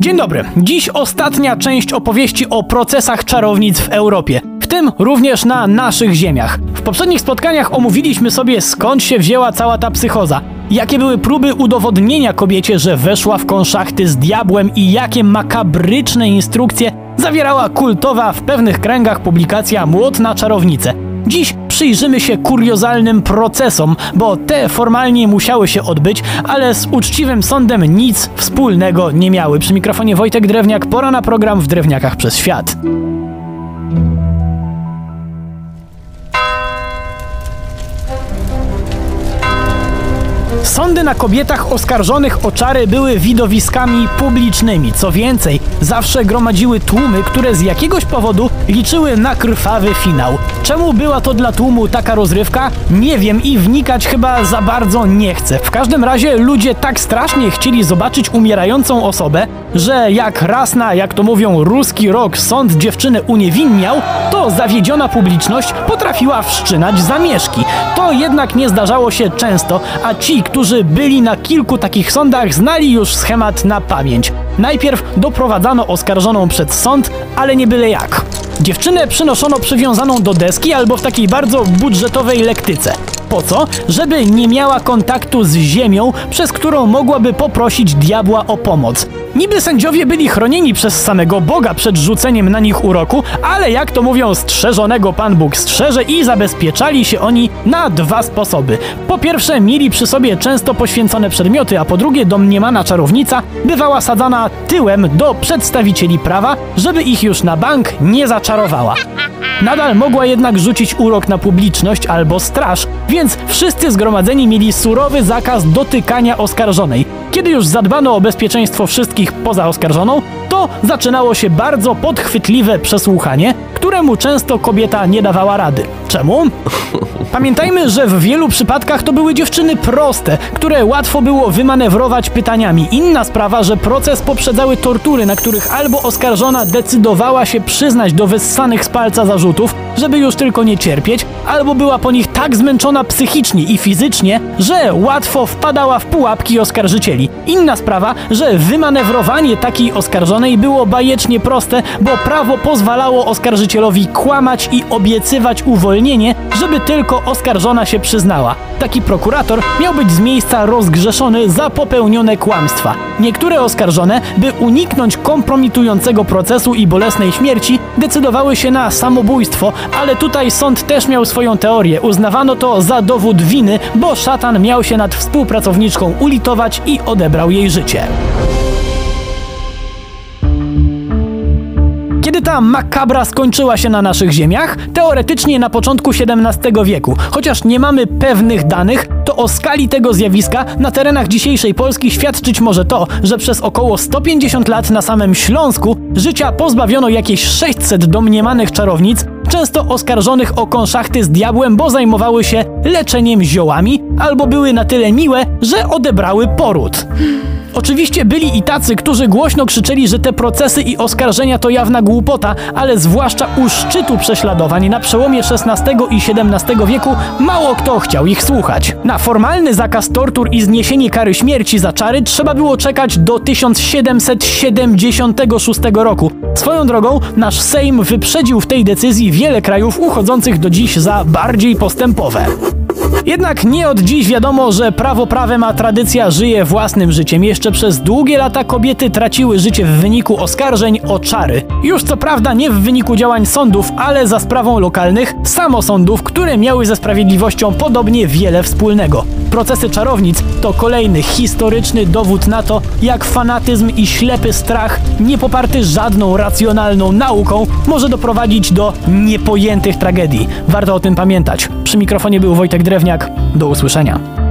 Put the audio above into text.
Dzień dobry. Dziś ostatnia część opowieści o procesach czarownic w Europie, w tym również na naszych ziemiach. W poprzednich spotkaniach omówiliśmy sobie skąd się wzięła cała ta psychoza, jakie były próby udowodnienia kobiecie, że weszła w konszachty z diabłem i jakie makabryczne instrukcje zawierała kultowa w pewnych kręgach publikacja Młot na czarownicę. Dziś przyjrzymy się kuriozalnym procesom, bo te formalnie musiały się odbyć, ale z uczciwym sądem nic wspólnego nie miały. Przy mikrofonie Wojtek Drewniak, pora na program w Drewniakach przez świat. Sądy na kobietach oskarżonych o czary były widowiskami publicznymi. Co więcej, zawsze gromadziły tłumy, które z jakiegoś powodu liczyły na krwawy finał. Czemu była to dla tłumu taka rozrywka? Nie wiem i wnikać chyba za bardzo nie chcę. W każdym razie ludzie tak strasznie chcieli zobaczyć umierającą osobę, że jak raz na, jak to mówią, ruski rok sąd dziewczynę uniewinniał, to zawiedziona publiczność potrafiła wszczynać zamieszki. To jednak nie zdarzało się często, a ci, którzy byli na kilku takich sądach, znali już schemat na pamięć. Najpierw doprowadzano oskarżoną przed sąd, ale nie byle jak. Dziewczynę przynoszono przywiązaną do deski albo w takiej bardzo budżetowej lektyce. Po co? Żeby nie miała kontaktu z ziemią, przez którą mogłaby poprosić diabła o pomoc. Niby sędziowie byli chronieni przez samego Boga przed rzuceniem na nich uroku, ale jak to mówią, strzeżonego Pan Bóg strzeże i zabezpieczali się oni na dwa sposoby. Po pierwsze, mieli przy sobie często poświęcone przedmioty, a po drugie, domniemana czarownica bywała sadzana tyłem do przedstawicieli prawa, żeby ich już na bank nie zaczarowała. Nadal mogła jednak rzucić urok na publiczność albo straż, więc wszyscy zgromadzeni mieli surowy zakaz dotykania oskarżonej. Kiedy już zadbano o bezpieczeństwo wszystkich poza oskarżoną, to zaczynało się bardzo podchwytliwe przesłuchanie, któremu często kobieta nie dawała rady. Czemu? Pamiętajmy, że w wielu przypadkach to były dziewczyny proste, które łatwo było wymanewrować pytaniami. Inna sprawa, że proces poprzedzały tortury, na których albo oskarżona decydowała się przyznać do wyssanych z palca zarzutów, żeby już tylko nie cierpieć, albo była po nich tak zmęczona psychicznie i fizycznie, że łatwo wpadała w pułapki oskarżycieli. Inna sprawa, że wymanewrowanie takiej oskarżonej było bajecznie proste, bo prawo pozwalało oskarżycielowi kłamać i obiecywać uwolnienie, żeby tylko oskarżona się przyznała. Taki prokurator miał być z miejsca rozgrzeszony za popełnione kłamstwa. Niektóre oskarżone, by uniknąć kompromitującego procesu i bolesnej śmierci, decydowały się na samobójstwo, ale tutaj sąd też miał swoją teorię. Uznawano to za dowód winy, bo szatan miał się nad współpracowniczką ulitować i odebrał jej życie. Kiedy ta makabra skończyła się na naszych ziemiach? Teoretycznie na początku XVII wieku. Chociaż nie mamy pewnych danych, to o skali tego zjawiska na terenach dzisiejszej Polski świadczyć może to, że przez około 150 lat na samym Śląsku życia pozbawiono jakieś 600 domniemanych czarownic, często oskarżonych o konszachty z diabłem, bo zajmowały się leczeniem ziołami albo były na tyle miłe, że odebrały poród. Oczywiście byli i tacy, którzy głośno krzyczeli, że te procesy i oskarżenia to jawna głupota, ale zwłaszcza u szczytu prześladowań na przełomie XVI i XVII wieku mało kto chciał ich słuchać. Na formalny zakaz tortur i zniesienie kary śmierci za czary trzeba było czekać do 1776 roku. Swoją drogą, nasz Sejm wyprzedził w tej decyzji wiele krajów uchodzących do dziś za bardziej postępowe. Jednak nie od dziś wiadomo, że prawo prawem, a tradycja żyje własnym życiem. Jeszcze przez długie lata kobiety traciły życie w wyniku oskarżeń o czary. Już co prawda nie w wyniku działań sądów, ale za sprawą lokalnych samosądów, które miały ze sprawiedliwością podobnie wiele wspólnego. Procesy czarownic to kolejny historyczny dowód na to, jak fanatyzm i ślepy strach, nie poparty żadną racjonalną nauką, może doprowadzić do niepojętych tragedii. Warto o tym pamiętać. Przy mikrofonie był Wojtek Drewniak. Do usłyszenia.